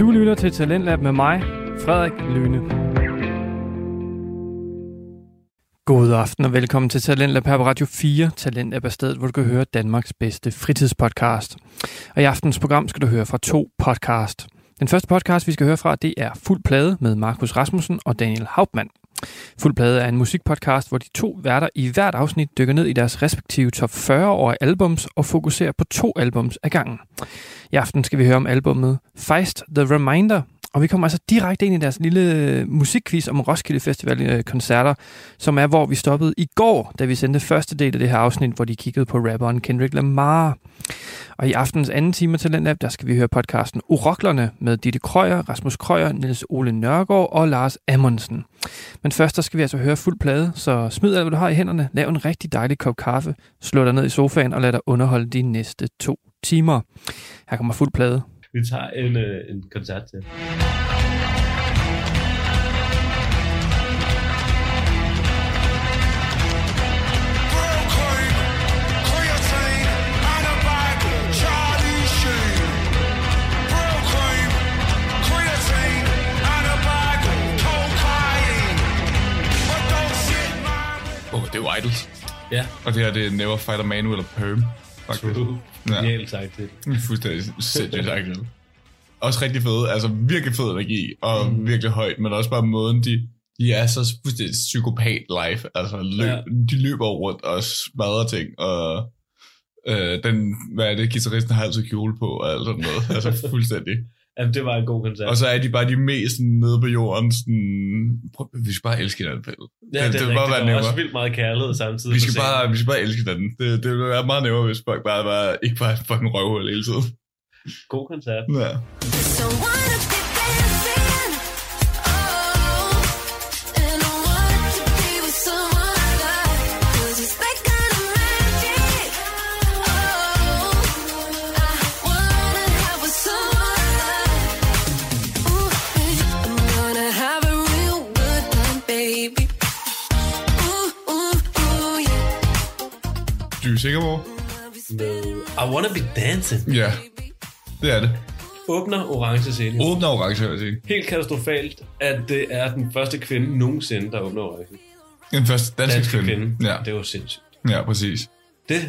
Du lytter til Talentlab med mig, Frederik Lyne. God aften og velkommen til Talentlab her på Radio 4. Talentlab er stedet, hvor du kan høre Danmarks bedste fritidspodcast. Og i aftens program skal du høre fra to podcast. Den første podcast, vi skal høre fra, det er Fuld Plade med Markus Rasmussen og Daniel Hauptmann. Fuld Plade er en musikpodcast, hvor de to værter i hvert afsnit dykker ned i deres respektive top 40 år albums og fokuserer på to albums ad gangen. I aften skal vi høre om albummet Feist The Reminder, og vi kommer altså direkte ind i deres lille øh, musikquiz om Roskilde Festival øh, koncerter, som er, hvor vi stoppede i går, da vi sendte første del af det her afsnit, hvor de kiggede på rapperen Kendrick Lamar. Og i aftens anden time til Lab, der skal vi høre podcasten Uroklerne med Ditte Krøyer, Rasmus Krøyer, Niels Ole Nørgaard og Lars Amundsen. Men først der skal vi altså høre fuld plade, så smid alt, hvad du har i hænderne, lav en rigtig dejlig kop kaffe, slå dig ned i sofaen og lad dig underholde de næste to timer. Her kommer fuld plade. Vi tager en, øh, en koncert til. Det er jo Idols. Ja, Og det her, det er Never Fight a Man with a Perm. Faktisk. true. Ja. Genialt sagt det. Fuldstændig sindssygt sagt. ja. Også rigtig fed, altså virkelig fed energi, og mm. virkelig højt, men også bare måden, de, de er så fuldstændig psykopat live. Altså, løb, ja. de løber rundt og smadrer ting, og øh, den, hvad er det, guitaristen har altid kjole på, og alt sådan noget. altså fuldstændig. Jamen, det var en god koncert. Og så er de bare de mest nede på jorden, sådan, prøv, vi skal bare elske hinanden, ja, det, det, vil er bare være nemmere. også vildt meget kærlighed samtidig. Vi skal, bare, vi skal bare elske hinanden. Det, det ville være meget nemmere, hvis folk bare var, ikke bare fucking røvhul hele tiden. God koncert. Ja. På? Med I Wanna Be Dancing. Ja, det er det. Åbner orange scene. Åbner orange, sige. Helt katastrofalt, at det er den første kvinde nogensinde, der åbner orange. Den første danske, Danske kvinde. kvinde. Ja, Det var sindssygt. ja, præcis. Det,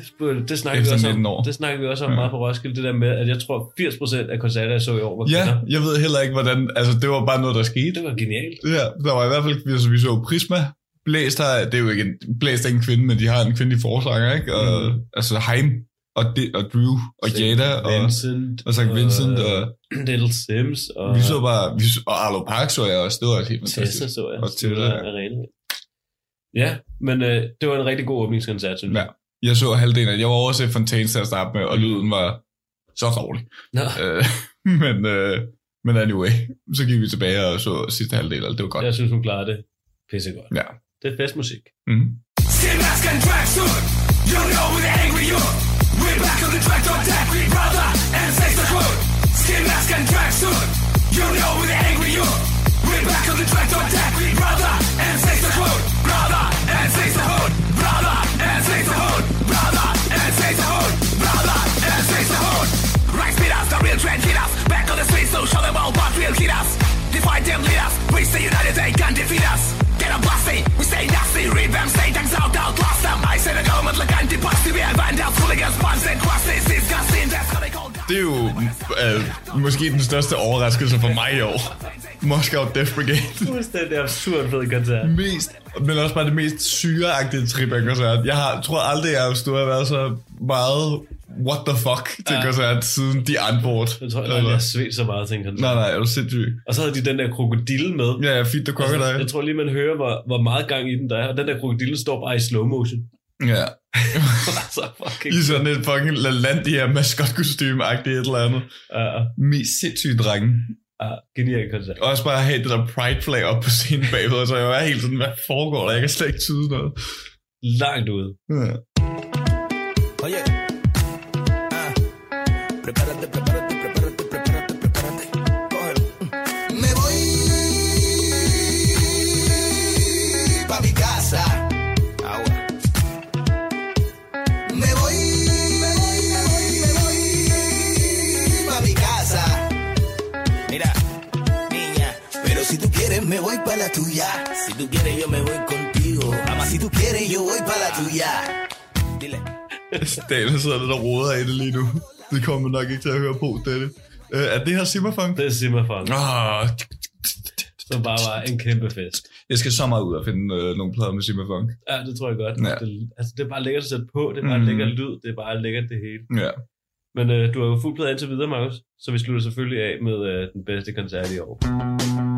det snakker vi også 19 om. år. Det snakker vi også om Ja. meget på Roskilde, det der med, at jeg tror 80% af koncerter, jeg så i år, var Ja, kvinder. jeg ved heller ikke, hvordan... Altså, det var bare noget, der skete. Det var genialt. Ja, der var i hvert fald... Altså, vi så Prisma. Blæst har... Det er jo ikke en... Blæst er ikke en kvinde, men de har en kvindelig forsanger, ikke? Og, Mm. Altså, Heim og, De, og Drew og Jada og... Vincent. og St. Vincent og... Little Sims. Og Vi så bare... Vi så, og Arlo Park så jeg også. Det var også helt Tessa fantastisk. så jeg. Og Tessa, Tessa ja. Arena. Ja, men øh, det var en rigtig god åbningskoncert, synes jeg. Ja. Jeg så halvdelen af Jeg var over at se Fontaines til at starte med, og lyden var så dårlig. Nå, Øh, men, øh, men anyway, så gik vi tilbage og så sidste halvdel, og det var godt. jeg synes, hun klarede det pissegodt. Ja. Det er festmusik. Mm. Skin mask and tracksuit. You know we're the angry youth. We're back on the track to attack, we brother and face the hood. Skin mask and tracksuit. You know we're the angry youth. We're back on the track to attack, we brother and face the hood. Brother and face the hood. Brother and face the hood. Brother and face the hood. Brother and face the hood. Right speed us, the real trend hit us. Back on the streets, so show them all what real hit us. Defy them leaders. We stay united, they can't defeat us. Them, stay tanks out, outlast them. I say the government like anti-pasty. We have vandals, hooligans, punks and crusties. Disgusting, that's Det er jo øh, måske den største overraskelse for mig i år. Moscow Death Brigade. Fuldstændig absurd fed koncert. mest, men også bare det mest syreagtige trip af koncert. Jeg har, tror aldrig, jeg har stået og været så meget what the fuck til Ja. koncert, siden de antwort. Jeg tror, at jeg har svedt så meget til en koncert. Nej, nej, er du sindssyg? Og så havde de den der krokodille med. Ja, ja, feed the crocodile. Altså, jeg tror lige, man hører, hvor, hvor meget gang i den der er. Og den der krokodille står bare i slow motion. Ja. altså, fucking... I sådan et fucking LaLandia maskotkostyme-agtigt et eller andet. Uh, Mest sindssygt drenge. uh, genial koncert. Også bare have det der pride flag op på scenen bagved, så jeg var helt sådan, hvad foregår der? Jeg kan slet ikke tyde noget. Langt ude. Ja. Voy para la tuya. Si tú quieres, yo me voy contigo. Ama, si tú quieres, yo voy para la tuya. Dile. Daniel sidder lidt og roder i det lige nu. Det kommer man nok ikke til at høre på, det uh, Er det her Simmerfunk? Det er Simmerfang, Ah, som bare var en kæmpe fest. jeg skal så meget ud og finde uh, nogle plader med Simmerfunk. Ja, det tror jeg godt. Ja. Det, altså, det er bare lækkert at sætte på, det er bare mm. lækker lyd, det er bare lækkert det hele. Ja. Men øh, du har jo fuldt plade indtil videre, Markus, så vi slutter selvfølgelig af med øh, den bedste koncert i år.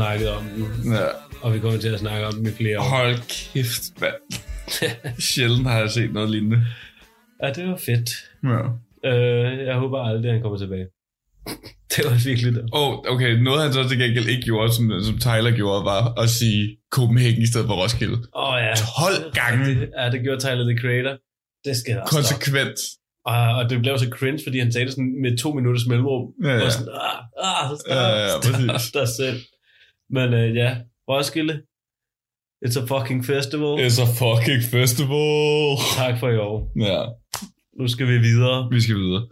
Snakket om den, Ja. og vi kommer til at snakke om den i flere år. Hold kæft, mand. Sjældent har jeg set noget lignende. Ja, det var fedt. Ja. Øh, jeg håber aldrig, at han kommer tilbage. Det var virkelig det. Oh, okay, noget han så til gengæld ikke gjorde, som, som Tyler gjorde, var at sige Copenhagen i stedet for Roskilde. Åh oh, ja. 12 gange. Ja, det gjorde Tyler, the Creator. Det skal der. Konsekvent. Og, og det blev så cringe, fordi han sagde det sådan med to minutters mellemrum. Ja, ja. Og sådan, ah, ah, stop, Ja, ja, stop præcis. dig selv. Men øh, ja, Roskilde. It's a fucking festival. It's a fucking festival. Tak for i år. Ja, Nu skal vi videre. vi skal videre.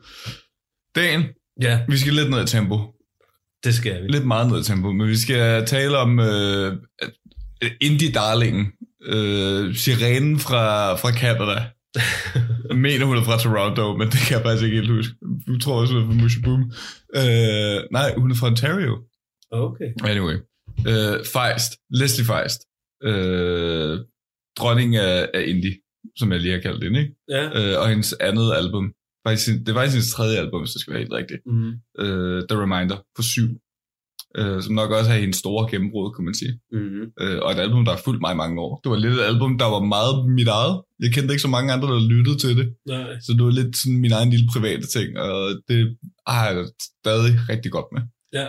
Dan, Ja, vi skal lidt ned i tempo. det skal vi. Lidt meget ned i tempo, men vi skal tale om øh, indie-darlingen. Øh, sirenen fra, fra Canada. Jeg mener, hun er fra Toronto, men det kan jeg faktisk ikke helt huske. Jeg tror også, hun er fra Musha Boom. Øh, nej, hun er fra Ontario. Okay. Anyway. Øh, Feist. Leslie Feist. Øh, dronning af, af indie, som jeg lige har kaldt hende, ikke? Ja. Øh, og hendes andet album. Faktisk, det var hendes tredje album, hvis det skal være helt rigtigt. Mm. Øh, The Reminder på syv. Øh, som nok også har hendes store gennembrud, kan man sige. Mm. Øh, og et album, der har fulgt mig i mange år. Det var lidt et album, der var meget mit eget. Jeg kendte ikke så mange andre, der lyttede til det. Nej. Så det var lidt sådan min egen lille private ting, og det har jeg stadig rigtig godt med. Ja.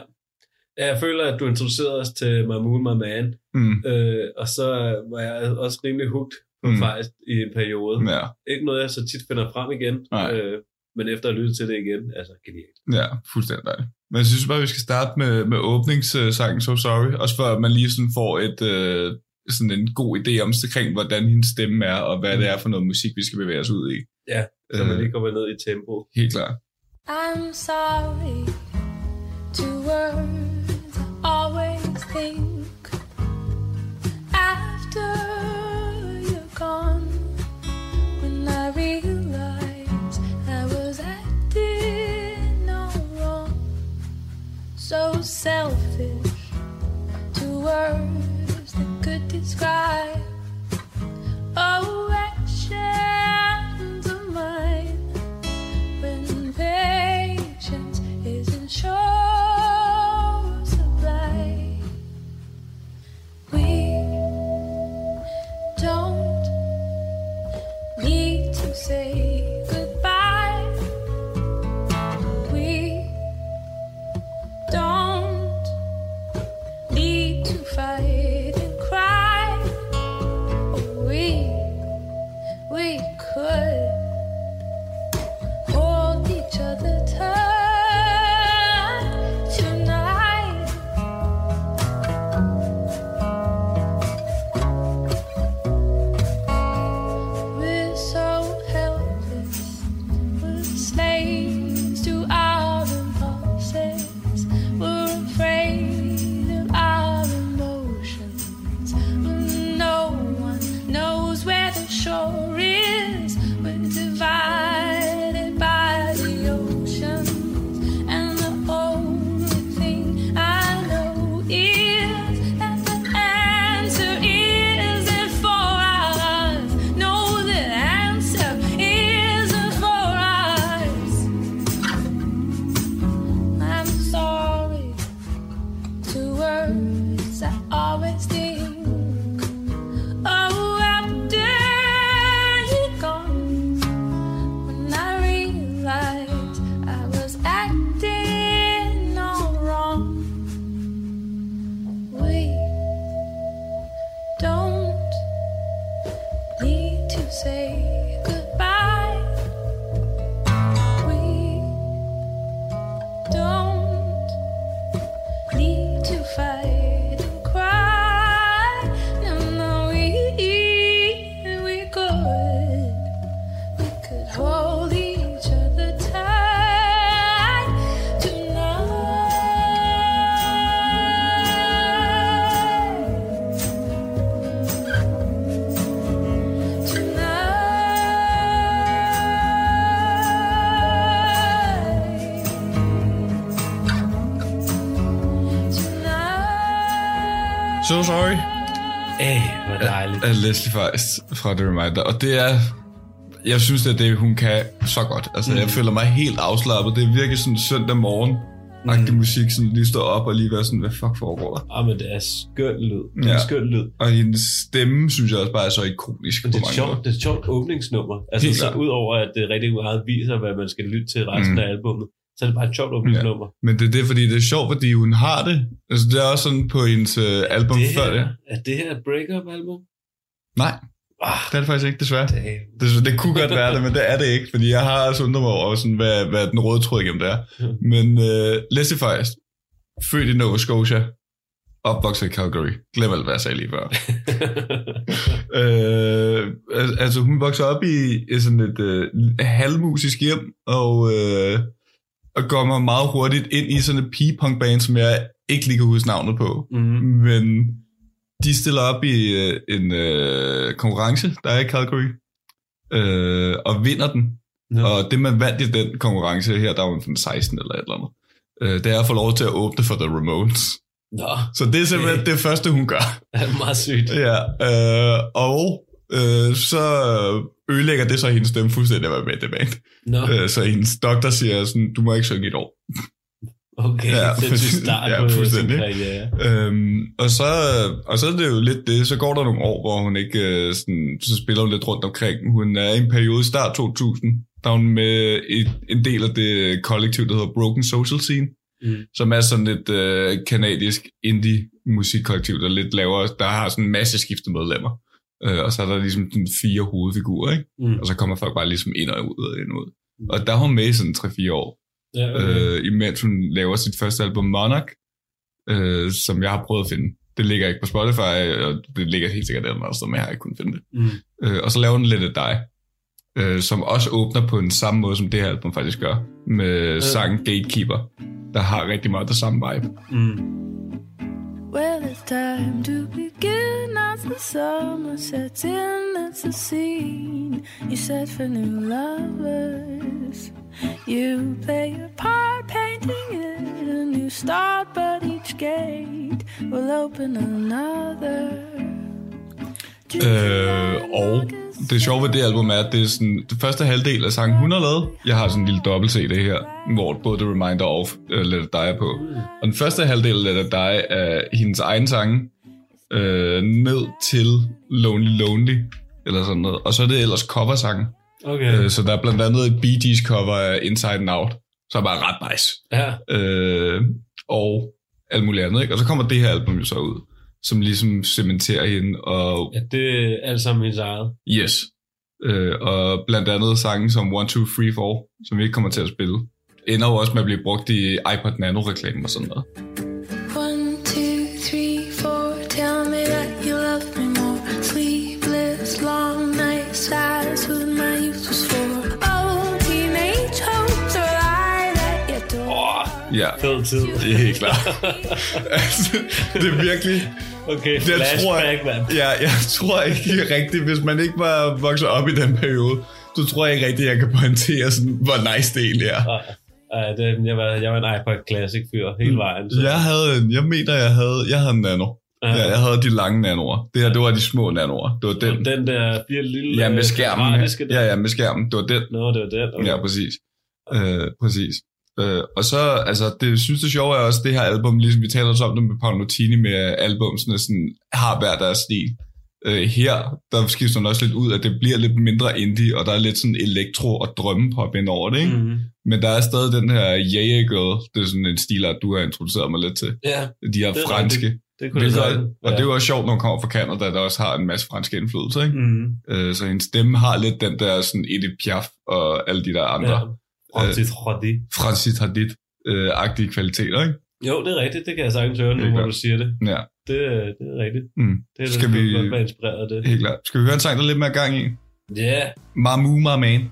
Ja. Jeg føler, at du introducerede os til My Moon, My Man. Mm. Øh, og så var jeg også rimelig hooked på Mm. mm. faktisk i en periode. Ja, Ikke noget, jeg så tit finder frem igen. Nej. Øh, men efter at lytte til det igen, altså genialt. ja, fuldstændig dejligt. Men jeg synes bare, vi skal starte med, med åbningssangen So Sorry. Også for at man lige sådan får et, øh, sådan en god idé om omkring, hvordan hendes stemme er, og hvad det er for noget musik, vi skal bevæge os ud i. Ja, så man Øh, lige kommer ned i tempo. Helt klart. I'm sorry to words I always think after you're gone. When I realize I was acting all wrong. So selfish to words that could describe say Leslie Feist fra The Reminder. Og det er... Jeg synes, det er det, hun kan så godt. Altså, mm. jeg føler mig helt afslappet. Det er virkelig sådan søndag morgen agtig mm. musik, sådan lige stå op og lige være sådan, hvad fuck foregår der? Ah, men det er skøn lyd. Det er Ja. ja. skøn lyd. Og hendes stemme, synes jeg også bare er så ikonisk Men det er, et sjovt, det er et sjovt åbningsnummer. Altså, Helt så klart. udover at det rigtig meget viser, hvad man skal lytte til resten Mm. af albummet, så er det bare et sjovt åbningsnummer. Men det er det, fordi det er sjovt, fordi hun har det. Altså, det er også sådan på hendes øh, album det før her, det. Er det her et break-up-album? Nej, Ah, det er det faktisk ikke, desværre. Det, det kunne godt være det, men det er det ikke, fordi jeg har også undret mig over, sådan, hvad, hvad den røde tråd igennem det er. Men uh, Leslie Feist, født i Nova Scotia, opvokset i Calgary. Glem alt, hvad jeg sagde lige før. øh, al- altså, hun voksede op i, i sådan et øh, halvmusisk hjem, og, øh, og går mig meget hurtigt ind i sådan et pee-punk band, som jeg ikke lige kan huske navnet på. mm. Men de stiller op i øh, en øh, konkurrence, der er i Calgary, øh, og vinder den. Nå. Og det, man vandt i den konkurrence her, der var sådan 16 eller et eller andet, øh, det er at få lov til at åbne for The Ramones. Nå, Så det er simpelthen det første, hun gør. det er meget sygt. Ja, øh, og øh, så ødelægger det så hendes stemme fuldstændig at være med i det band. Nå, Øh, så hendes doktor siger sådan, du må ikke synge i et år. okay. ja, er start ja, på sin fuldstændig. karriere. Øhm, og, så, og så er det jo lidt det, så går der nogle år, hvor hun ikke øh, sådan, så spiller hun lidt rundt omkring. Hun er i en periode start 2000, der er hun med i en del af det kollektiv, der hedder Broken Social Scene, Mm. som er sådan et øh, kanadisk indie musikkollektiv, der lidt laver, der har sådan en masse skiftede medlemmer. Øh, og så er der ligesom sådan fire hovedfigurer, ikke? Mm. Og så kommer folk bare ligesom ind og ud og ind og ud. Og der er hun med i sådan 3-4 år Ja, okay. øh, imens hun laver sit første album Monarch, øh, som jeg har prøvet at finde. Det ligger ikke på Spotify, og det ligger helt sikkert et andet sted, men jeg har ikke kunnet finde det. Mm. Øh, og så laver hun Let It Die, øh, som også åbner på den samme måde, som det her album faktisk gør, med sangen Gatekeeper, der har rigtig meget det samme vibe. Mm. Well, it's time to begin as the summer sets in. It's a scene you set for new lovers. You play your part, painting it a new start, but each gate will open another. Øh, og det sjove ved det album er, at det er sådan, det første halvdel af sangen, hun har lavet. Jeg har sådan en lille dobbelt CD her, hvor både The Reminder og uh, Let It Die er på. Og den første halvdel af Let It Die er hendes egen sange, øh, ned til Lonely Lonely, eller sådan noget. Og så er det ellers coversange. Okay. Øh, så der er blandt andet et Bee Gees cover af Inside and Out, som er ret nice. Ja. Øh, og alt muligt andet, ikke? Og så kommer det her album jo så ud, som ligesom cementerer hende, og ja, det er alt sammen hendes eget. Yes. Øh, og blandt andet sange som 1, 2, 3, 4, som vi ikke kommer til at spille, ender jo også med at blive brugt i iPod Nano-reklamen og sådan noget. Ja, Fed tid. det er helt klart. altså, det er virkelig... Okay, Jeg flashback, tror, jeg, mand. ja, jeg tror ikke rigtigt, hvis man ikke var vokset op i den periode, så tror jeg ikke rigtigt, jeg kan pointere sådan, hvor nice det egentlig er. Ej, det, jeg, var, jeg var en iPod Classic fyr hele vejen. Så. Jeg havde en, jeg mener, jeg havde, jeg havde en nano. Ja. Jeg havde de lange nanoer. Det her, det var de små nanoer. Det var den. Den, der fire lille... Ja, med øh, skærmen. Ja, ja, med skærmen. Det var den. Nå, det var den. Okay. Ja, præcis. Øh, præcis. Øh, og så, altså, det synes det sjove er også, det her album, ligesom vi taler også om det med Paolo med at album sådan, har hver deres stil. Øh, her, der skifter den også lidt ud, at det bliver lidt mindre indie, og der er lidt sådan elektro og drømmepop ind over det, ikke? Mm. Men der er stadig den her Yeah Girl, det er sådan en stilart, du har introduceret mig lidt til. Ja, De her Det er franske. det kunne Hvilket, det og det er jo også sjovt, når hun kommer fra Canada, der også har en masse fransk indflydelse, ikke? Mm. Øh, så hendes stemme har lidt den der sådan Edith Piaf og alle de der andre Ja. Francis Roddy. Francis Hadid-agtige kvaliteter, ikke? Jo, det er rigtigt. Det kan jeg sagtens høre nu, klart. du siger det. Ja, Det, er- det er rigtigt. mm. Det er Skal det, vi- godt være inspireret af det. helt klart. Skal vi høre en sang, der er lidt mere gang i? Ja, yeah. Mamu Man.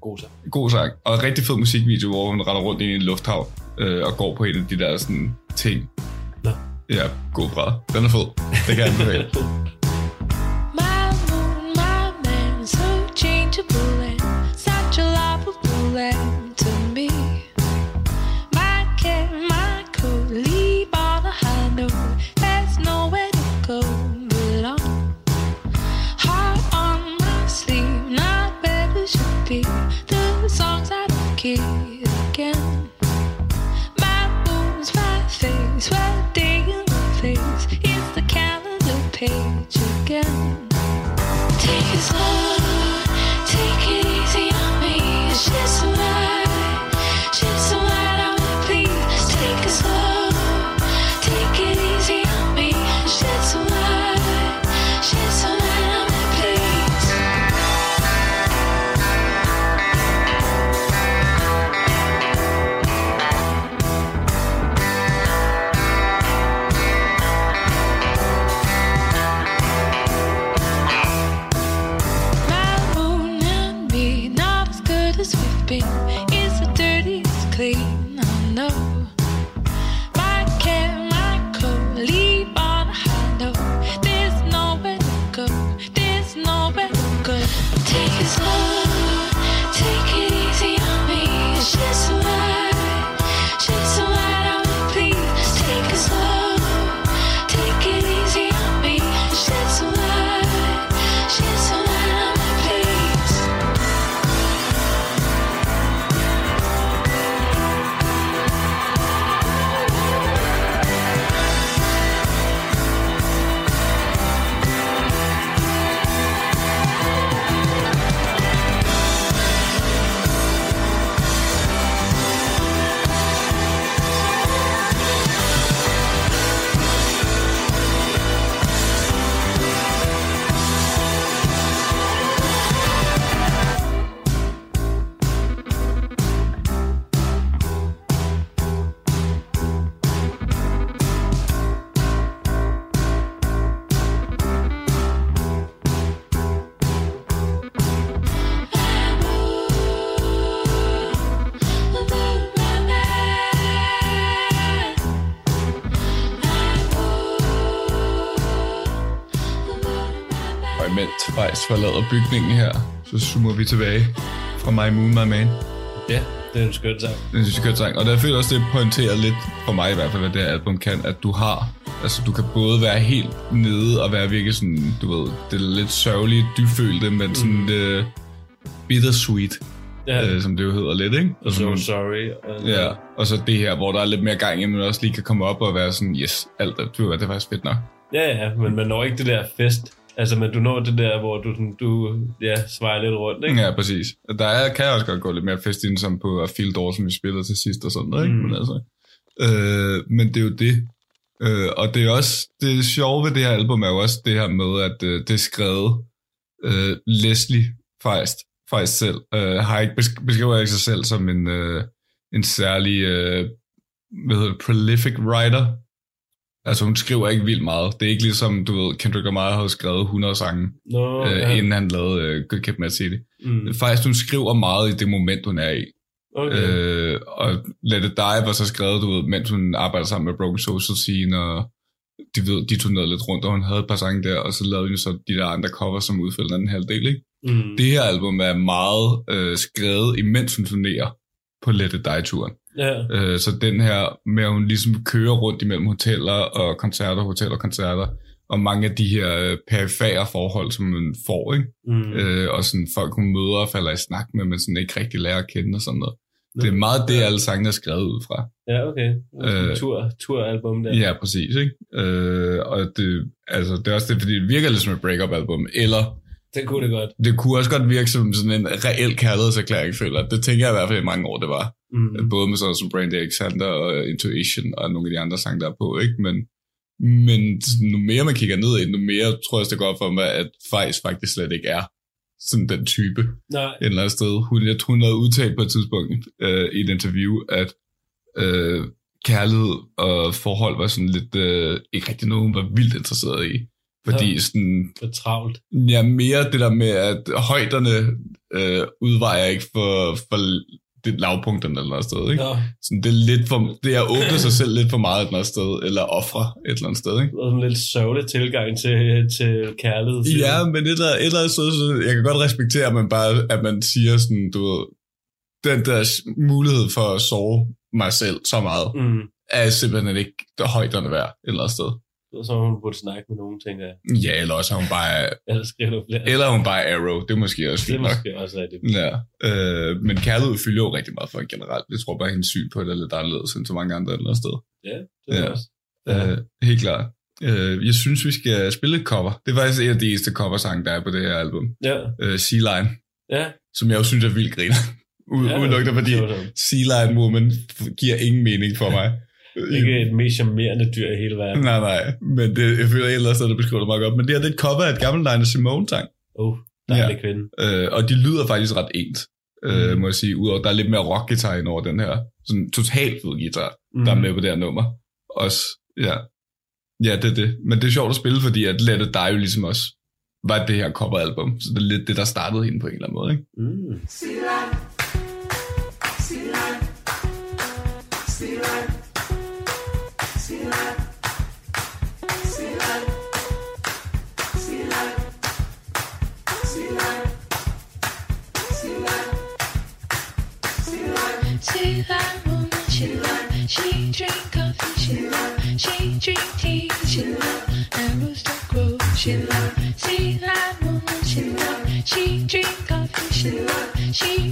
god sang. God sang. Og rigtig fed musikvideo, hvor hun render rundt ind i en lufthavn øh, og går på en af de der sådan ting. Nå. Ja, god bra. Den er fed. Det kan jeg anbefale. Take it slow, take it easy on me. She's so forlader bygningen her, så zoomer vi tilbage fra My Moon, My Man. Ja, det er en skøn sang. Det synes jeg er sang. Og der føler også, det pointerer lidt, for mig i hvert fald, hvad det her album kan, at du har, altså du kan både være helt nede og være virkelig sådan, du ved, det er lidt sørgeligt, dyfølte, men sådan Mm. det bittersweet, Ja, øh, som det jo hedder lidt, ikke? og sådan so nogle- sorry. Og, Ja, og så det her, hvor der er lidt mere gang i, men også lige kan komme op og være sådan, yes, alt er, det er faktisk fedt nok. ja, ja, men man når ikke det der fest. Altså, men du når det der, hvor du, sådan, du ja, svejer lidt rundt, ikke? Ja, præcis. Der er, kan også godt gå lidt mere fest ind, som på Field Door, som vi spillede til sidst og sådan noget, ikke? Mm. Men, altså, øh, men det er jo det. Øh, og det er også, det sjove ved det her album er jo også det her med, at øh, det er skrevet øh, Leslie Feist, Feist selv, øh, har ikke, besk- beskriver ikke sig selv som en, øh, en særlig, øh, hvad hedder det, prolific writer. Altså hun skriver ikke vildt meget. Det er ikke ligesom, du ved, Kendrick Lamar havde skrevet 100 sange, Nå, øh, ja. inden han lavede øh, Good Kid, Mad City. Mm. Faktisk, hun skriver meget i det moment, hun er i. Okay. Øh, og Let It Die var så skrevet, du ved, mens hun arbejder sammen med Broken Social Scene, og de, ved, de turnerede lidt rundt, og hun havde et par sange der, og så lavede hun så de der andre covers, som udfyldte den anden halvdel, ikke? Mm. Det her album er meget øh, skrevet, imens hun turnerer på Let It Die-turen. Ja. Øh, så den her med, at hun ligesom kører rundt imellem hoteller og koncerter, hoteller og koncerter, og mange af de her øh, perifære forhold, som man får, ikke? Mm. Øh, og sådan folk, hun møder og falder i snak med, men sådan ikke rigtig lærer at kende og sådan noget. Det er meget det, alle sangene er skrevet ud fra. Ja, okay. Øh, Tur, turalbum der. Ja, præcis. Ikke? Øh, og det, altså, det er også det, fordi det virker lidt som et break-up-album, eller Det kunne det godt. det kunne også godt virke som sådan en reel kærlighedserklæring, føler. Det tænker jeg i hvert fald i mange år, det var. Mm. Både med sådan som Brandy Alexander og Intuition og nogle af de andre sange, der er på, ikke? Men, men nu mere man kigger ned i nu mere tror jeg også, det går for mig, at Fejs faktisk slet ikke er sådan den type Nej, et eller andet sted. Hun, jeg tror, hun havde udtalt på et tidspunkt øh, i et interview, at øh, kærlighed og forhold var sådan lidt øh, ikke rigtig noget, hun var vildt interesseret i. Fordi Ja. sådan, er travlt. ja, mere det der med, at højderne øh, udvejer ikke for, for det lavpunkterne eller noget sted. Ikke? Nå, Sådan, det er lidt for, det er at åbne sig selv lidt for meget et eller andet sted, eller ofre et eller andet sted. Ikke? det er sådan en lidt sørgelig tilgang til, til kærlighed. siger Ja, men et eller, et eller andet sted, så jeg kan godt respektere, at man bare at man siger sådan, du ved, den der mulighed for at sove mig selv så meget, Mm. er simpelthen ikke højderne værd et eller andet sted. Er så hun burde snakke med nogen, tænker jeg. Ja, eller også hun bare, Eller skrive noget flere. eller er hun bare Arrow, det er måske også det er nok. måske også rigtigt. Ja, øh, men kærlighed fylder jo rigtig meget for hende generelt. Jeg tror bare, hendes syn på det er lidt anderledes end så mange andre andet sted. Ja, det er Ja. også. Ja. Øh, helt klart. Øh, jeg synes, vi skal spille et cover. Det er faktisk en af de eneste coversange, der er på det her album. Ja, Øh, Sea Line, ja. som jeg jo synes er vildt griner. U- ja Udelukkende fordi var. Sea Lion Woman giver ingen mening for mig. Ikke et mest charmerende dyr i hele verden. Nej, nej. Men det, jeg føler et eller andet sted, det beskriver det meget godt. Men det her det er et cover af et gammelt Nina Simone-sang. Oh, dejlig ja. kvinde. Øh, og de lyder faktisk ret ens, øh, Mm. må jeg sige. Udover, der er lidt mere rock-guitar ind over den her. Sådan totalt fed guitar, mm. der er med på det her nummer. Også, ja. Ja, det er det. Men det er sjovt at spille, fordi at Let It Die jo ligesom også var det her coveralbum. Så det er lidt det, der startede hende på en eller anden måde, ikke? Mm. She love. She drink tea, she love. And rooster crow, she love. That woman, she love. She drink coffee, she love. She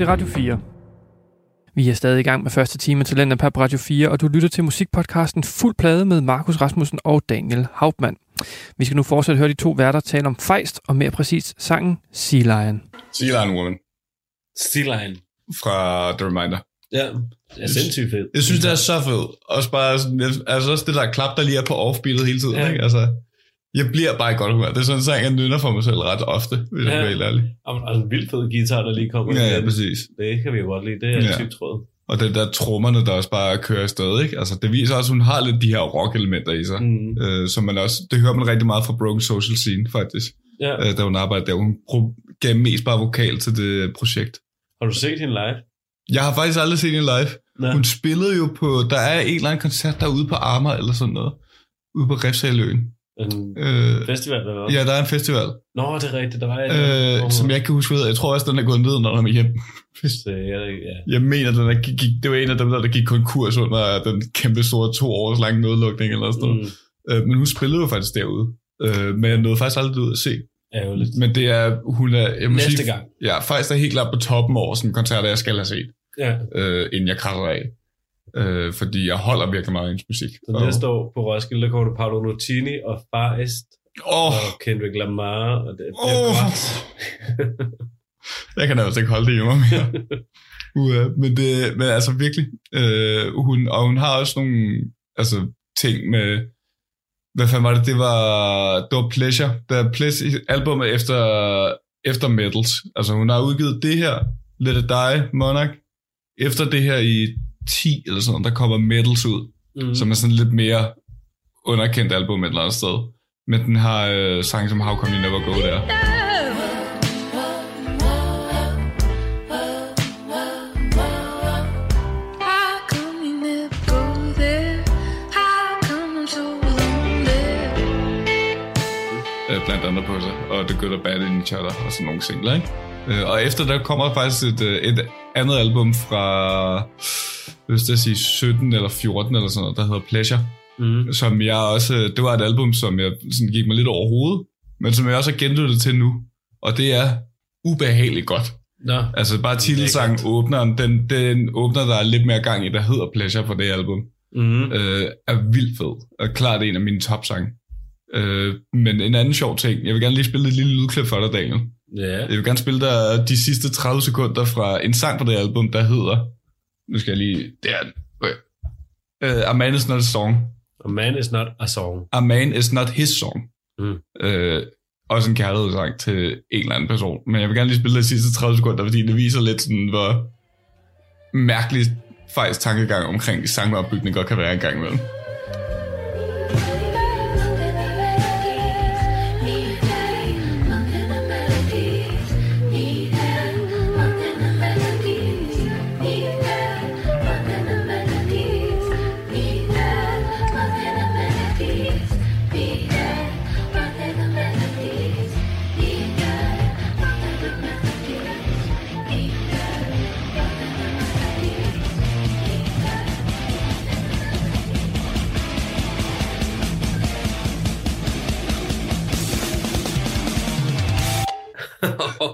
til Radio 4. Vi er stadig i gang med første time Talenter på Radio 4, og du lytter til musikpodcasten Fuld Plade med Markus Rasmussen og Daniel Hauptmann. Vi skal nu fortsat høre de to værter tale om fejst, og mere præcis sangen Sea Lion. Sea Lion Woman Stiline. fra The Reminder. Ja, det er sindssygt fedt. Jeg synes, det er så fedt. Også bare sådan, altså også det der klap, der lige er på offbeatet hele tiden. Ja. Ikke? Altså, jeg bliver bare i godt humør. Det er sådan en sang, jeg nynner for mig selv ret ofte, hvis ja. Jeg er helt ærlig. Og, og en vildt fed guitar, der lige kommer. Ja, ja, præcis. Det kan vi jo godt lide. Det er Ja. typt tråd. Og den der trommerne, der også bare kører afsted, ikke? Altså, det viser også, at hun har lidt de her rock-elementer i sig. Mm. Øh, som man også, det hører man rigtig meget fra Broken Social Scene, faktisk. Ja. Øh, da hun arbejdede der. Hun gav mest bare vokal til det projekt. Har du set hende live? Jeg har faktisk aldrig set hende live. Nej. Hun spillede jo på, der er en eller anden koncert derude på Arma eller sådan noget. Ude på Refsaløen. En Øh, festival, eller hvad? ja, der er en festival, Nå, det er rigtigt. Der var et, øh, som jeg kan huske. Jeg tror også, den er gået ned, når den er hjem. Så, ja, ja. Jeg mener, den er, gik, det var en af dem, der, der gik konkurs under den kæmpe store to års lange nedlukning eller sådan noget. Mm. Øh, men hun spillede jo faktisk derude. Øh, men jeg nåede faktisk aldrig ud at se. Ærgerligt. Men det er, hun er, jeg må Næste sige, gang. Ja, faktisk er helt klart på toppen over sådan koncerter, jeg skal have set, Ja. øh, inden jeg krasser af. Øh, fordi jeg holder virkelig meget af hendes musik. Så næste år på Roskilde, der kommer du Paolo Nutini og Faist Åh, og Kendrick Lamar, og det bliver Åh. godt. jeg kan altså ikke holde det i mig mere. uh, men, det, men altså virkelig, øh, hun, og hun har også nogle altså, ting med, hvad fanden var det, det var, det var Pleasure, det er Pleasure, albumet efter, efter Metals. Altså hun har udgivet det her, Let It Die, Monarch, efter det her i 10 eller sådan noget, der kommer Metals ud, Mm. som er sådan lidt mere underkendt album et eller andet sted. Men den har øh, sange som How Come You Never Go der. How come you never go there? How come I'm so lonely? øh, blandt andet på sig, og The Good og Bad in Each Other, og sådan nogle singler, ikke? Øh, og efter der kommer faktisk et, øh, et andet album fra, hvis jeg sige 17 eller 14 eller sådan noget, der hedder Pleasure, Mm. som jeg også, øh, det var et album, som jeg sådan gik mig lidt over hovedet, men som jeg også har genlyttet til nu, og det er ubehageligt godt. Nå, Altså bare titelsangen åbneren, den, den åbner der er lidt mere gang i, der hedder Pleasure på det album mm. øh, er vildt fed, og klart en af mine topsange. Øh, men en anden sjov ting, jeg vil gerne lige spille et lille lydklip for dig, Daniel. ja. Jeg vil gerne spille dig de sidste 30 sekunder fra en sang på det album, der hedder, nu skal jeg lige, det er den. Uh, A Man Is Not A Song. A man is not a song. A Man Is Not His Song. Mm. Øh, også en kærlighedssang til en eller anden person. Men jeg vil gerne lige spille de sidste 30 sekunder, fordi det viser lidt sådan, hvor mærkelig faktisk tankegang omkring sangopbygning godt kan være en gang imellem.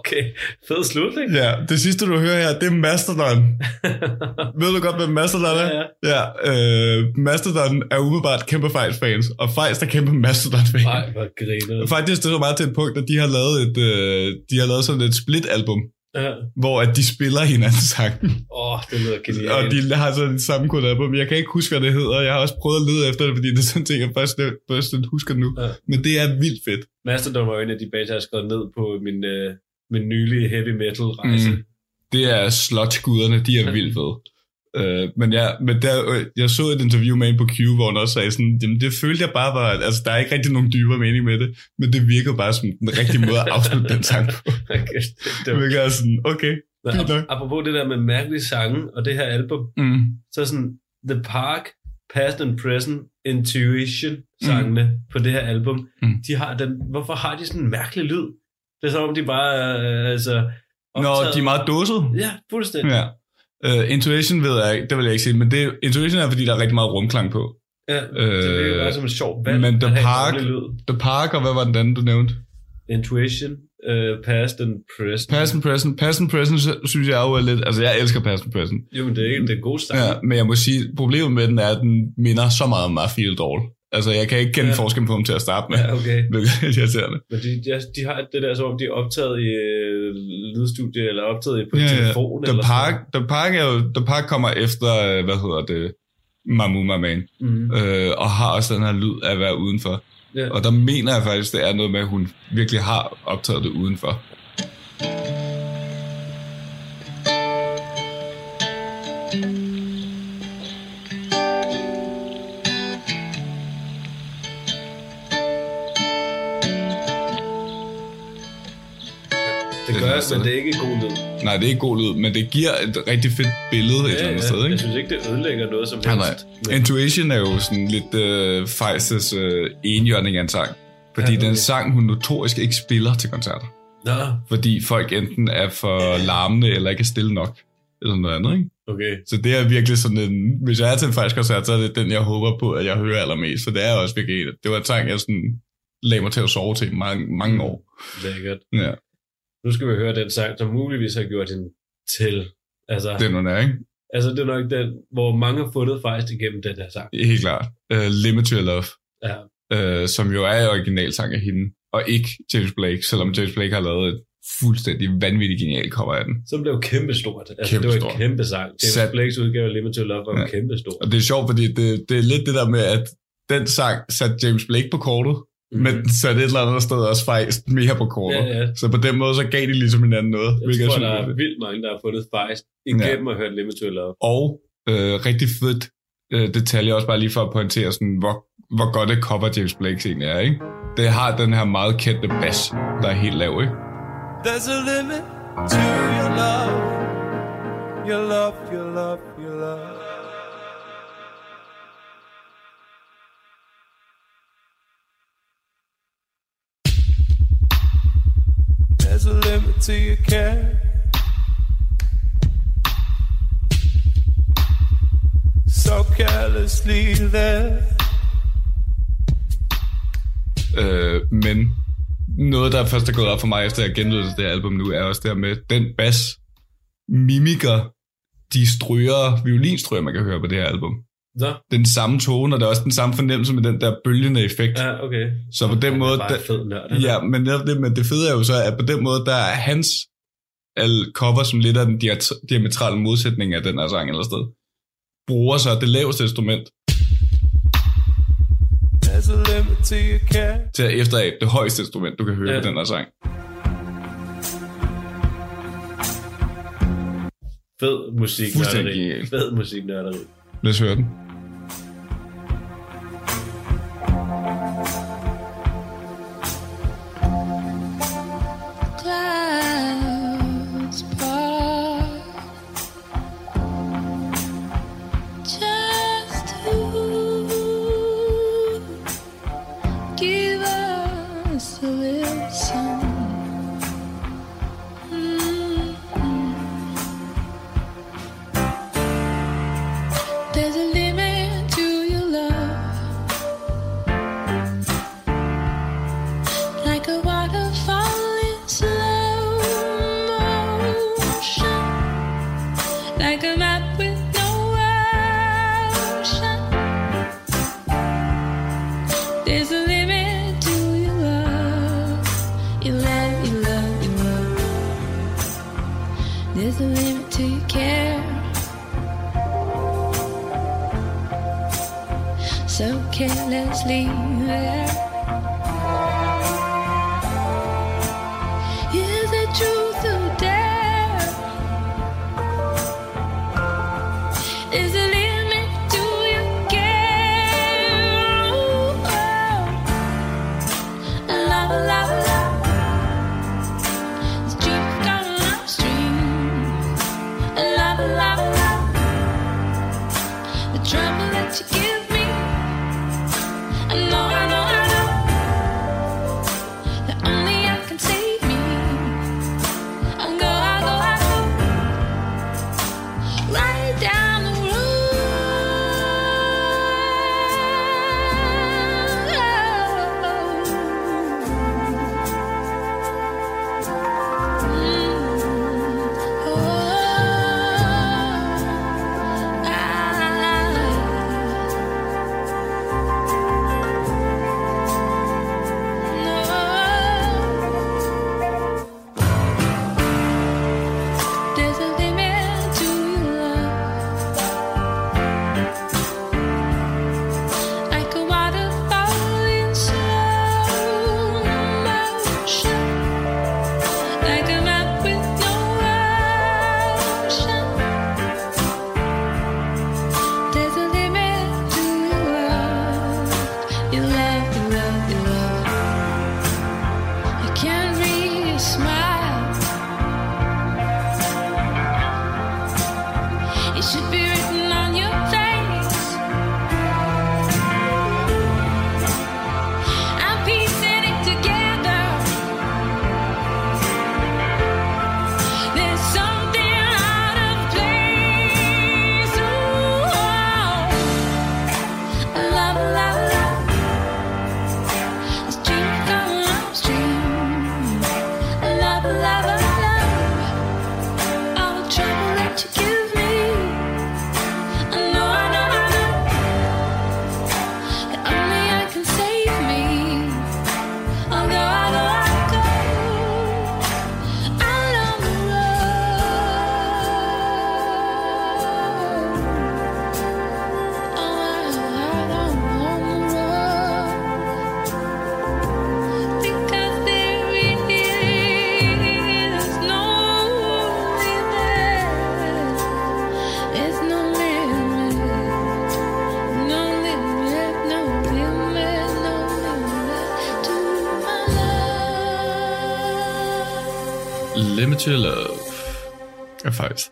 Okay, fed slutning. Ja, det sidste du hører her, det er Mastodon. Ved du godt, hvem Mastodon er? Ja, ja øh, Mastodon er umiddelbart kæmpe Fejs-fans, og Fejs er kæmpe Mastodon-fans. Nej, hvor griner. Faktisk det er så meget til et punkt, at de har lavet, et, øh, de har lavet sådan et split-album, Ja. hvor at de spiller hinandens sang. Åh, oh, det lyder genialt. og de har sådan et sammenkunnet album. Jeg kan ikke huske, hvad det hedder. Jeg har også prøvet at lede efter det, fordi det er sådan en ting, jeg først, først husker nu. Ja. Men det er vildt fedt. Mastodon var jo en af de bands, jeg har skrevet ned på min, øh, min nylige heavy metal rejse. Mm. Det er sludge-guderne, de er vildt fede. Øh, men ja, men der, øh, jeg så et interview med en på Q, hvor han også sagde sådan, jamen, det følte jeg bare var, altså der er ikke rigtig nogen dybere mening med det, men det virker bare som den rigtige måde at afslutte den sang på. Okay, det, virker sådan, okay, ap- apropos det der med mærkelige sange og det her album, Mm. så sådan The Park, Past and Present, Intuition sangene mm. på det her album, Mm. de har den, hvorfor har de sådan en mærkelig lyd? Det er som om de bare øh, altså Nå, de er meget dåset. Ja, fuldstændig. Ja. Uh, intuition ved jeg ikke, det vil jeg ikke sige, men det, intuition er, fordi der er rigtig meget rumklang på. Ja, det Øh, er bare som et sjovt valg. men The en Park-. The Park, og hvad var den anden, du nævnte? Intuition, uh, Past and Present. Past and Present. Past and Present sy- synes jeg jo er lidt... Altså, jeg elsker Past and Present. Jo, men det er ikke det er en god sang. Ja, men jeg må sige, problemet med den er, at den minder så meget om Feel It All. Altså, jeg kan ikke kende Ja. ja. forskel på dem til at starte med. ja okay. Hvilket er irriterende. Men de, de, de har det der, som om de er optaget i øh, lydstudie, eller optaget på Ja, ja. telefon. The eller Park, The Park, er jo, The Park kommer efter, øh, hvad hedder det, Mamu Man, Mm. øh, og har også den her lyd af at være udenfor. Ja. Og der mener jeg faktisk, det er noget med, at hun virkelig har optaget det udenfor. Jeg, sådan. men det er ikke god lyd. Nej, det er ikke god lyd, men det giver et rigtig fedt billede et eller andet sted, ikke? Jeg synes ikke, det ødelægger noget som Nej, helst. nej. Intuition er jo sådan lidt øh, Fejses øh, enhjørning af en sang. Fordi Ja, ja, okay. den sang, hun notorisk ikke spiller til koncerter. Nå, Fordi folk enten er for larmende, eller ikke er stille nok. Eller noget andet, ikke? okay. Så det er virkelig sådan en... Hvis jeg er til en faktisk koncert, så er det den, jeg håber på, at jeg hører allermest. Så det er også virkelig... Det var en sang, jeg sådan lagde mig til at sove til mange, mange år. Lækkert. Ja, Nu skal vi høre den sang, som muligvis har gjort hende til. Altså, det er noget der, ikke? altså det er nok den, hvor mange har fundet faktisk igennem den her sang. Helt klart. Uh, Limit Your Love. Ja. øh, som jo er originalsang af hende, og ikke James Blake, selvom James Blake har lavet et fuldstændig vanvittigt genialt cover af den. Som blev kæmpestort. Altså, Kæmpestort. Det var en kæmpe sang. James Sat- Blakes udgave af Limit to Love var ja. Ja. kæmpestor. Og det er sjovt, fordi det, det er lidt det der med, at den sang satte James Blake på kortet, mm. men satte et eller andet sted også faktisk mere på kortet. Ja, ja. Så på den måde, så gav de ligesom hinanden noget. Jeg tror, er der er fedt. vildt mange, der har fundet faktisk igennem ja. at høre Limit to Love. Og øh, rigtig fedt øh, detalje, også bare lige for at pointere, sådan, hvor, hvor godt et cover James Blake egentlig er. Ikke? Det har den her meget kendte bass, der er helt lav. Ikke? There's a limit to your love. Your love, your love, your love. To your care. So carelessly there. Øh, men noget, der først er gået op for mig, efter jeg genlyttede det her album nu, er også det her med den bas mimiker de stryger, violinstryger, man kan høre på det her album. Så? Den samme tone, og det er også den samme fornemmelse med den der bølgende effekt. Ja, okay. Så på den måde... er bare der- fed nørd. Ja, men det, men det fede er jo så, at på den måde, der er hans al cover, som lidt af den diametrale modsætning af den her sang eller sted, bruger så det laveste instrument There's a limit to your care. til at efterabe det højeste instrument, du kan høre Ja. på den her sang. Fed musik. Fed musik nørderi. Lad os høre den. Limited Love er faktisk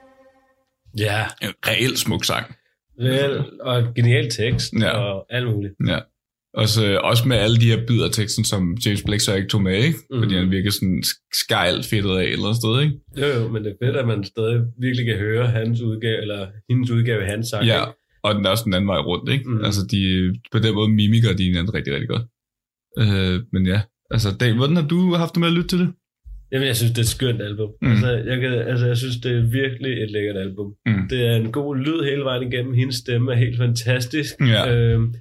Ja, en reelt smuk sang. vel, og en genial tekst, Ja. og alt muligt. Ja. Også, også med alle de her bidder teksten, som James Blake så ikke tog med, ikke? Mm. Fordi han virker sådan skejlt fedtet af et eller andet sted, ikke? Jo, jo, men det er fedt, at man stadig virkelig kan høre hans udgave, eller hendes udgave af hans sang. Ja, ikke? og den er også den anden vej rundt, ikke? Mm. Altså, de, på den måde mimikker de hinanden rigtig, rigtig godt. Øh, men ja, altså, Dan, hvordan har du haft det med at lytte til det? Jamen, jeg synes, det er et skønt album. Mm. Altså, jeg kan, altså, jeg synes, det er virkelig et lækkert album. Mm. Det er en god lyd hele vejen igennem. Hendes stemme er helt fantastisk. Ja. Øhm,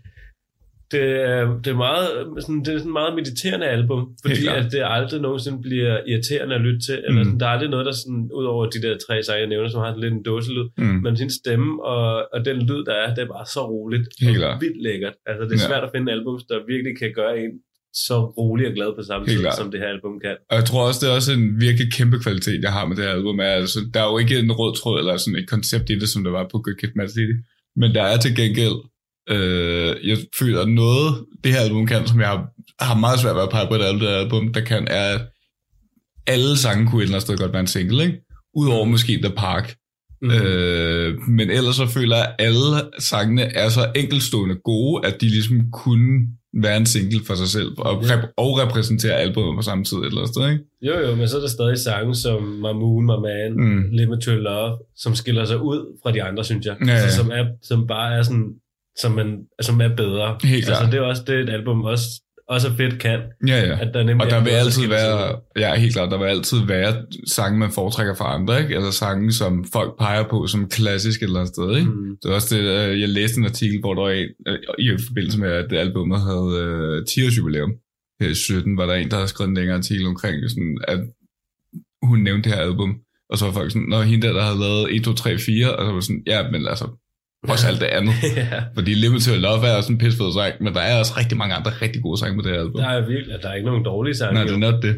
det, er, det, er meget, sådan, det er sådan et meget mediterende album, fordi at det aldrig nogensinde bliver irriterende at lytte til. Eller Mm. sådan, der er aldrig noget, der sådan, ud over de der tre sange, jeg nævner, som har sådan lidt en dåselyd. Mm. Men sin stemme og, og den lyd, der er, det er bare så roligt. Helt og vildt lækkert. Altså, det er Ja. svært at finde album, der virkelig kan gøre en så rolig og glad på samme tid, som det her album kan. Og jeg tror også, det er også en virkelig kæmpe kvalitet, jeg har med det her album. Er, altså, der er jo ikke en rød tråd eller sådan et koncept i det, som der var på Good Kid, Mad City. Men der er til gengæld, øh, jeg føler noget, det her album kan, som jeg har, har meget svært ved at pege på et album, album, der kan, er, at alle sange kunne et eller andet sted godt være en single, ikke? Udover måske The Park. Mm. Øh, men ellers så føler jeg, at alle sangene er så enkeltstående gode, at de ligesom kunne være en single for sig selv, og, Ja. rep- og repræsentere albumet på samme tid et eller andet sted, ikke? Jo, jo, men så er der stadig sange som My Moon, My Man, Mm. Limit to Love, som skiller sig ud fra de andre, synes jeg. Ja, ja. Altså, som, er, som bare er sådan, som, man, som er bedre. Helt altså, klart. det er også det, et album også, også fedt kan. Ja, ja. At der nemlig Og der er vil altid være, ja, helt klart, der vil altid være sange, man foretrækker fra andre, ikke? Eller sange, som folk peger på som klassisk eller andet sted, ikke? Mm. Det var også det, øh, jeg læste en artikel, hvor der var en, øh, i forbindelse med, at det albumet havde øh, 10 års jubilæum. Her i 17 var der en, der havde skrevet en længere artikel omkring, sådan, at hun nævnte det her album. Og så var folk sådan, når hende der, der havde lavet 1, 2, 3, 4, og så var sådan, ja, men altså, også alt det andet. ja, Fordi Limited Love er også en pissefed sang, men der er også rigtig mange andre rigtig gode sange på det her album. der er virkelig, der er ikke nogen dårlige sange. Nej, det er nok det.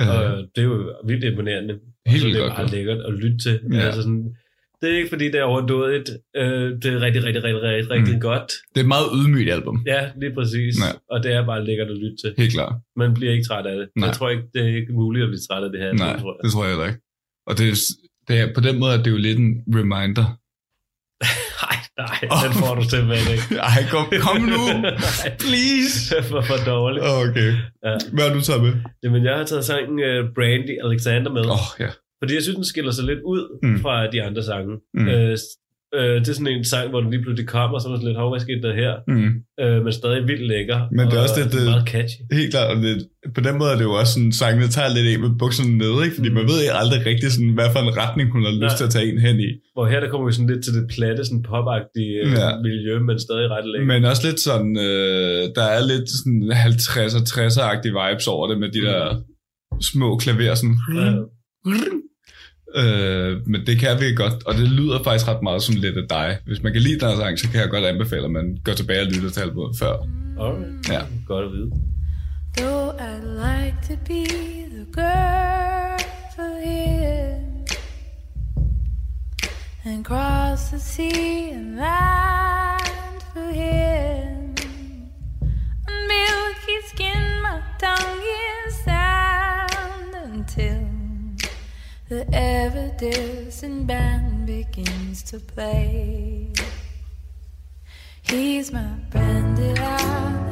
Øh, Og det er jo vildt imponerende. Helt så det er bare lækkert at lytte til. Ja. Altså sådan, det er ikke fordi, det er overdået. Øh, det er rigtig, rigtig, rigtig, rigtig, rigtig Mm. godt. det er et meget ydmygt album. Ja, lige præcis. Ja. Og det er bare lækkert at lytte til. Helt klart. Man bliver ikke træt af det. Nej. Jeg tror ikke, det er ikke muligt at blive træt af det her. Nej, tror jeg. det tror jeg heller ikke. Og det er, det er, på den måde er det jo lidt en reminder Nej, nej, den får du simpelthen ikke. Ej, kom, kom nu. Please. for, for dårligt. Okay. Ja. Hvad har du taget med? Jamen, jeg har taget sangen uh, Brandy Alexander med. Åh, oh, ja. Fordi jeg synes, den skiller sig lidt ud Mm. fra de andre sange. Mm. Øh, øh, det er sådan en sang, hvor den lige pludselig kommer, og så er man sådan lidt, hov, hvad skete der her? Mm. Øh, men stadig vildt lækker. Men det er og også det- det- meget catchy. Helt klart, og det, på den måde er det jo også sådan, sangen der tager lidt af med bukserne nede, ikke? Fordi man ved ikke aldrig rigtig, sådan, hvad for en retning hun har lyst Nej. til at tage en hen i. Hvor her der kommer vi sådan lidt til det platte, sådan popagtige øh, Ja. miljø, men stadig ret lækker. Men også lidt sådan, øh, der er lidt sådan 50'er, 60'er-agtige vibes over det, med de der små klaver, sådan... Ja. Øh, men det kan vi godt, og det lyder faktisk ret meget som lidt af dig. Hvis man kan lide den sang, så kan jeg godt anbefale, at man går tilbage og lytter til albumet før. Alright. Ja. Godt at vide. Though I'd like to be the girl for him and cross the sea and land distant band begins to play. He's my branded Alexander,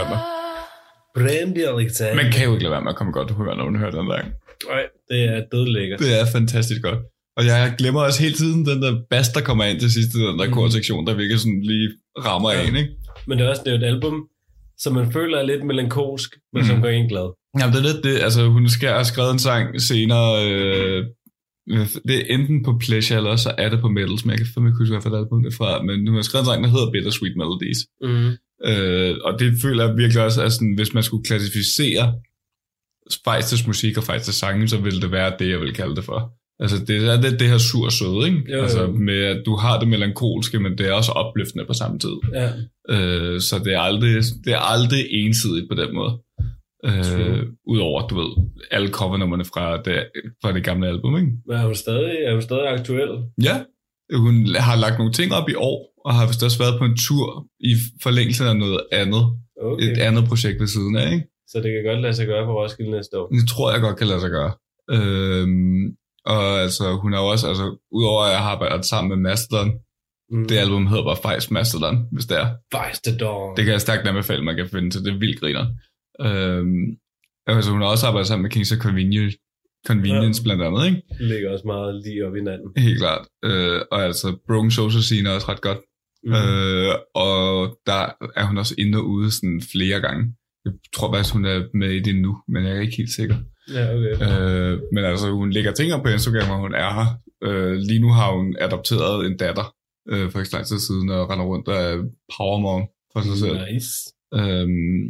Alexander. Brandy Alexander. Man kan jo ikke lade være med at komme godt humør, når man hører den der. Nej, det er dødlækkert. Det er fantastisk godt. Og jeg glemmer også hele tiden den der bass, der kommer ind til sidst i den der Mhm. korsektion, der virkelig sådan lige rammer Ja. en, ikke? Men det er også det er et album, som man føler er lidt melankolsk, men som Mm. gør en glad. Jamen, det er lidt det. Altså, hun skal have skrevet en sang senere. Øh, det er enten på Pleasure, eller så er det på Metals, men jeg kan fandme ikke huske, hvad for et album det er fra. Men hun har skrevet en sang, der hedder Bittersweet Melodies. Mm. Øh, og det føler jeg virkelig også, at sådan, hvis man skulle klassificere Fejstes musik og Fejstes sange, så ville det være det, jeg vil kalde det for. Altså, det er lidt det her sur søde, ikke? Jo, jo. Altså, med at du har det melankolske, men det er også opløftende på samme tid. Ja. Øh, så det er, aldrig, det er aldrig ensidigt på den måde. Øh. Udover, du ved, alle covernummerne fra det, fra det gamle album, ikke? Men er hun stadig, er hun stadig aktuel? Ja, hun har lagt nogle ting op i år, og har vist også været på en tur i forlængelse af noget andet. Okay. Et andet projekt ved siden af, ikke? Så det kan godt lade sig gøre på Roskilde næste år. Det tror jeg godt kan lade sig gøre. Øhm, og altså, hun har jo også, altså, udover at jeg har arbejdet sammen med Mastodon, Mm. det album hedder bare faktisk Mastodon, hvis det er. Vice the Dawn. Det kan jeg stærkt anbefale, man kan finde til. Det er vildt griner. Øhm, altså, hun har også arbejdet sammen med Kings of Convenience, Convenience ja. blandt andet, ikke? Det ligger også meget lige op i hinanden. Helt klart. Øh, og altså, Broken Social Scene er også ret godt. Mm. Øh, og der er hun også inde og ude sådan flere gange. Jeg tror faktisk, hun er med i det nu, men jeg er ikke helt sikker. Ja, okay. Øh, men altså, hun lægger ting op på Instagram, og hun er her. Øh, lige nu har hun adopteret en datter øh, for ikke så lang tid siden, og render rundt af powermom for sig selv. Nice. Øhm,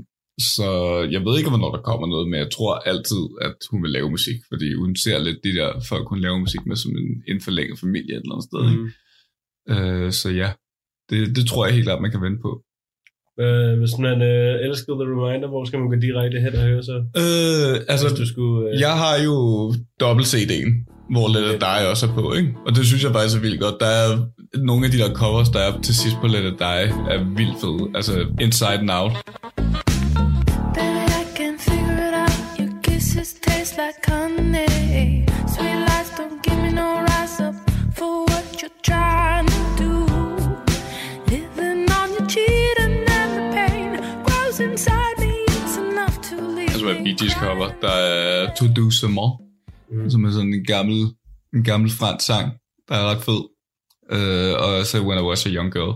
så jeg ved ikke, hvornår der kommer noget, men jeg tror altid, at hun vil lave musik, fordi hun ser lidt de der folk, hun laver musik med, som en, en forlænget familie et eller andet sted. Mm. Ikke? Øh, så ja, det, det tror jeg helt klart, man kan vente på. Øh, hvis man øh, elsker The Reminder, hvor skal man gå direkte hen og høre så? Øh, altså, Hvis du skulle... Øh, Jeg har jo dobbelt CD'en, hvor Let It Die også er på, ikke? Og det synes jeg faktisk er vildt godt. Der er nogle af de der covers, der er til sidst på Let It Die, er vildt fede. Altså Inside and Out. Baby, I can figure it out. Your kisses taste like honey. Sweet lies don't give me no rise up for Bee Gees cover, der er To Do Some More, mm. som er sådan en gammel, en gammel fransk sang, der er ret fed. Øh, og så When I Was a Young Girl.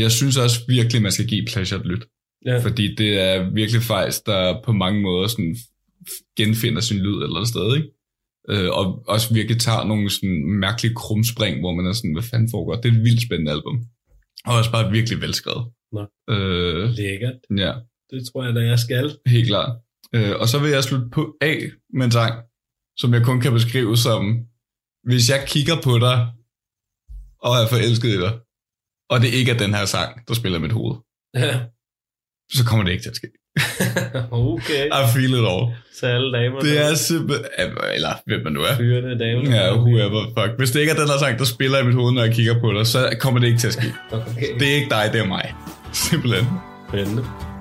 Jeg synes også virkelig, man skal give Pleasure et lyt. ja. Fordi det er virkelig faktisk, der på mange måder sådan genfinder sin lyd eller andet sted, ikke? Øh, og også virkelig tager nogle sådan mærkelige krumspring, hvor man er sådan, hvad fanden foregår? Det er et vildt spændende album. Og også bare virkelig velskrevet. Nå. Øh, Lækkert. ja, Det tror jeg da, jeg skal. helt klart. Øh, og så vil jeg slutte på af med en sang, som jeg kun kan beskrive som, hvis jeg kigger på dig, og er forelsket i dig, og det ikke er den her sang, der spiller i mit hoved, Ja. så kommer det ikke til at ske. okay. I feel it all. Så alle damer. Det er simpelthen... Eller hvem man nu er. Fyrene, damer. Ja, whoever, fuck. Hvis det ikke er den her sang, der spiller i mit hoved, når jeg kigger på dig, så kommer det ikke til at ske. Okay. Det er ikke dig, det er mig. Simpelthen. Spændende.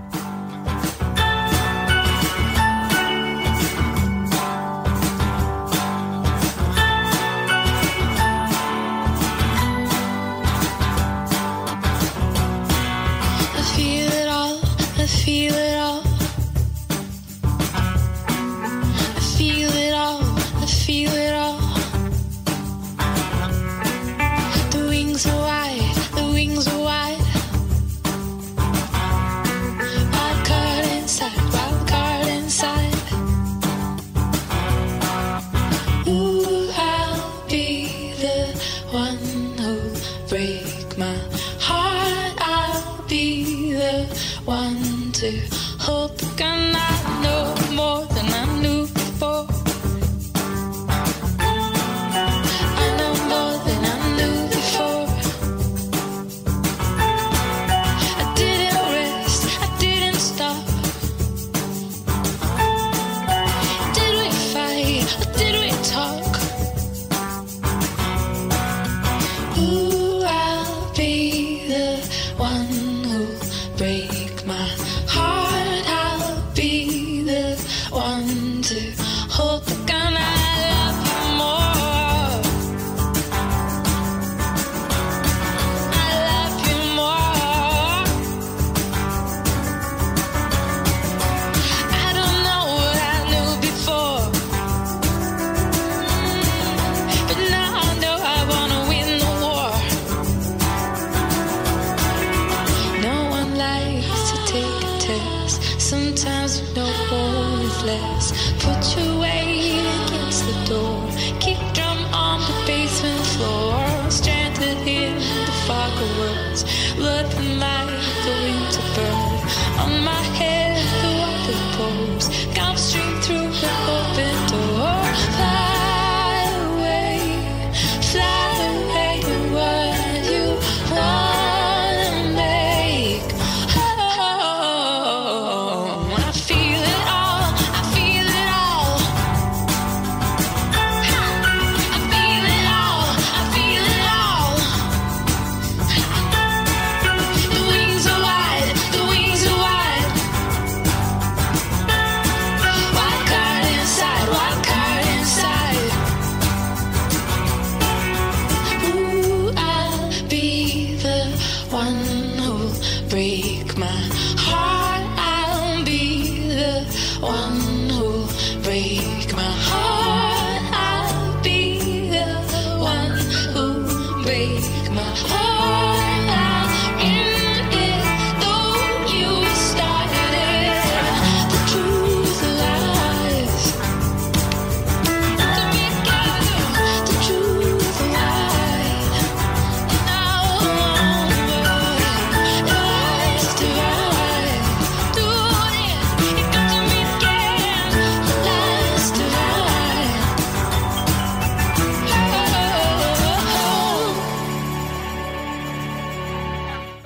Sometimes is less. Put your weight against the door. Kick drum on the basement floor. Stranded in the fog of words. Looking like the winter bird. On my head, the water pours. Come stream through the open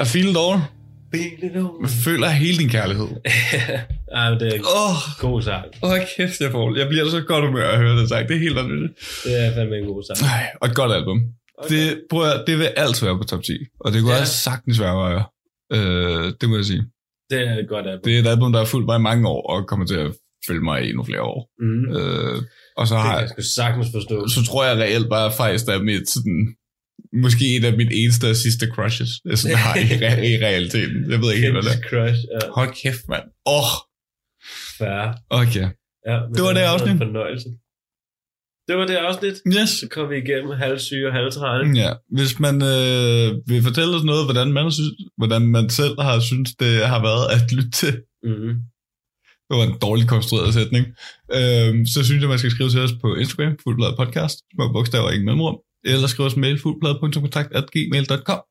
I feel it all. Bilen over. Jeg føler hele din kærlighed. Men det er en Åh, oh, god sang. oh, kæft, jeg får. Jeg bliver så godt humør at høre det sagt. Det er helt vanvittigt. Det er fandme en god sang. Ej, og et godt album. Okay. Det, prøv at, det vil altid være på top 10. Og det kunne Ja. ja. også sagtens være højere. Øh, det må jeg sige. Det er et godt album. Det er et album, der har fulgt mig i mange år, og kommer til at følge mig i endnu flere år. Mm. Øh, og så Det har kan jeg, sagtens forstå. så tror jeg reelt bare, at faktisk er mit sådan, måske en af mine eneste og sidste crushes, jeg sådan har i, re- i realiteten. Jeg ved ikke helt, hvad det Candy Crush. Ja, er. Hold kæft, mand. Åh, oh, fair. okay. Ja, Det var det afsnit. Fornøjelse. Det var det afsnit. Yes. Så kom vi igennem halvsyge og halvtræne. Ja, hvis man øh, vil fortælle os noget, hvordan man, synes, hvordan man selv har synes det har været at lytte til, Mm. det var en dårligt konstrueret sætning, øh, så synes jeg, man skal skrive til os på Instagram, fuldbladet podcast, små bogstaver, ingen mellemrum, eller skrive os mail, fuldbladet.kontakt.gmail.com.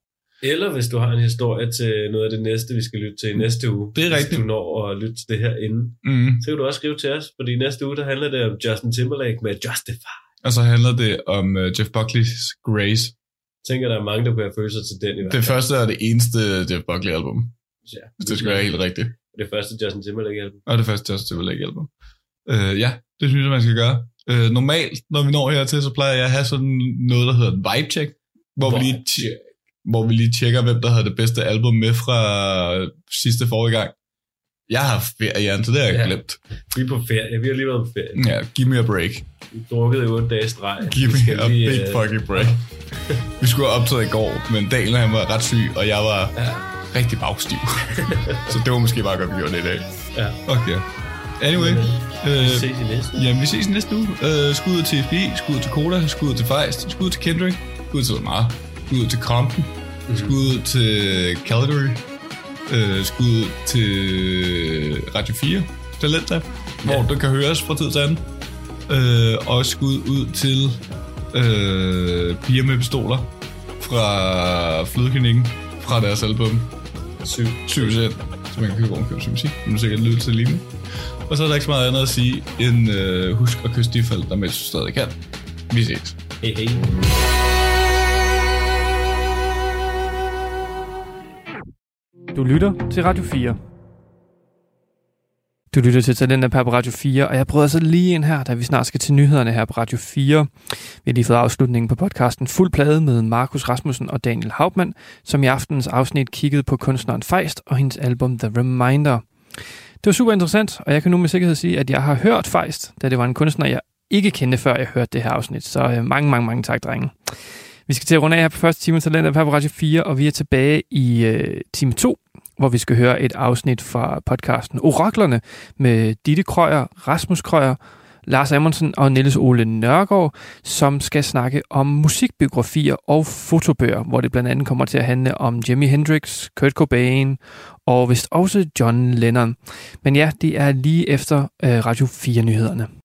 Eller hvis du har en historie til noget af det næste, vi skal lytte til i næste uge. Det er hvis rigtigt. du når at lytte til det her inden. Mm. Så kan du også skrive til os, fordi næste uge, der handler det om Justin Timberlake med Justify. Og så handler det om uh, Jeff Buckley's Grace. Jeg tænker, der er mange, der kunne have følelser til den i hvert Det første er det eneste Jeff Buckley album, Ja. hvis det skal være helt rigtigt. Det første Justin Timberlake album. Og det første Justin Timberlake album. Uh, ja, det synes jeg, man skal gøre. Uh, normalt, når vi når hertil, så plejer jeg at have sådan noget, der hedder et vibe check, hvor vi lige hvor vi lige tjekker, hvem der havde det bedste album med fra sidste forrige gang. Jeg har haft ferie, Jan, så det har jeg Ja. glemt. Vi er på ferie. Vi har lige været på ferie. Ja, give me a break. Vi har drukket i otte dage i streg. Give me a lige, big øh, fucking break. Vi skulle have optaget i går, men Daniel han var ret syg, og jeg var Ja. rigtig bagstiv. så det var måske bare godt, vi gjorde det i dag. Ja. Okay. Anyway. Vi Øh, ses i næste. jamen, vi ses i næste uge. Øh, skud til FBI, skud til Koda, skud til Feist, skud til Kendrick, skud til Lamar, skud til Compton, Mhm. skud til Calgary, øh, skud til Radio 4, Talenta, hvor du kan høres fra tid til anden. Øh, og skud ud til øh, Piger med pistoler fra Flødeklinikken fra deres album Syv. 7 cent, så man kan købe ovenkøbe sin musik. Man kan sikkert lytte til lige nu. Og så er der ikke så meget andet at sige, end øh, husk at kysse de forældre, mens du stadig kan. Vi ses. Hej hej. Du lytter til Radio 4. Du lytter til Talenter på Radio 4, og jeg bryder så lige ind her, da vi snart skal til nyhederne her på Radio 4. Vi har lige fået afslutningen på podcasten Fuld Plade med Markus Rasmussen og Daniel Hauptmann, som i aftenens afsnit kiggede på kunstneren Feist og hendes album The Reminder. Det var super interessant, og jeg kan nu med sikkerhed sige, at jeg har hørt Feist, da det var en kunstner, jeg ikke kendte, før jeg hørte det her afsnit. Så øh, mange, mange, mange tak, drenge. Vi skal til at runde af her på første time af Talenter på Radio 4, og vi er tilbage i øh, time 2, hvor vi skal høre et afsnit fra podcasten Oraklerne med Ditte Krøyer, Rasmus Krøyer, Lars Amundsen og Niels Ole Nørgaard, som skal snakke om musikbiografier og fotobøger, hvor det blandt andet kommer til at handle om Jimi Hendrix, Kurt Cobain og vist også John Lennon. Men ja, det er lige efter øh, Radio 4-nyhederne.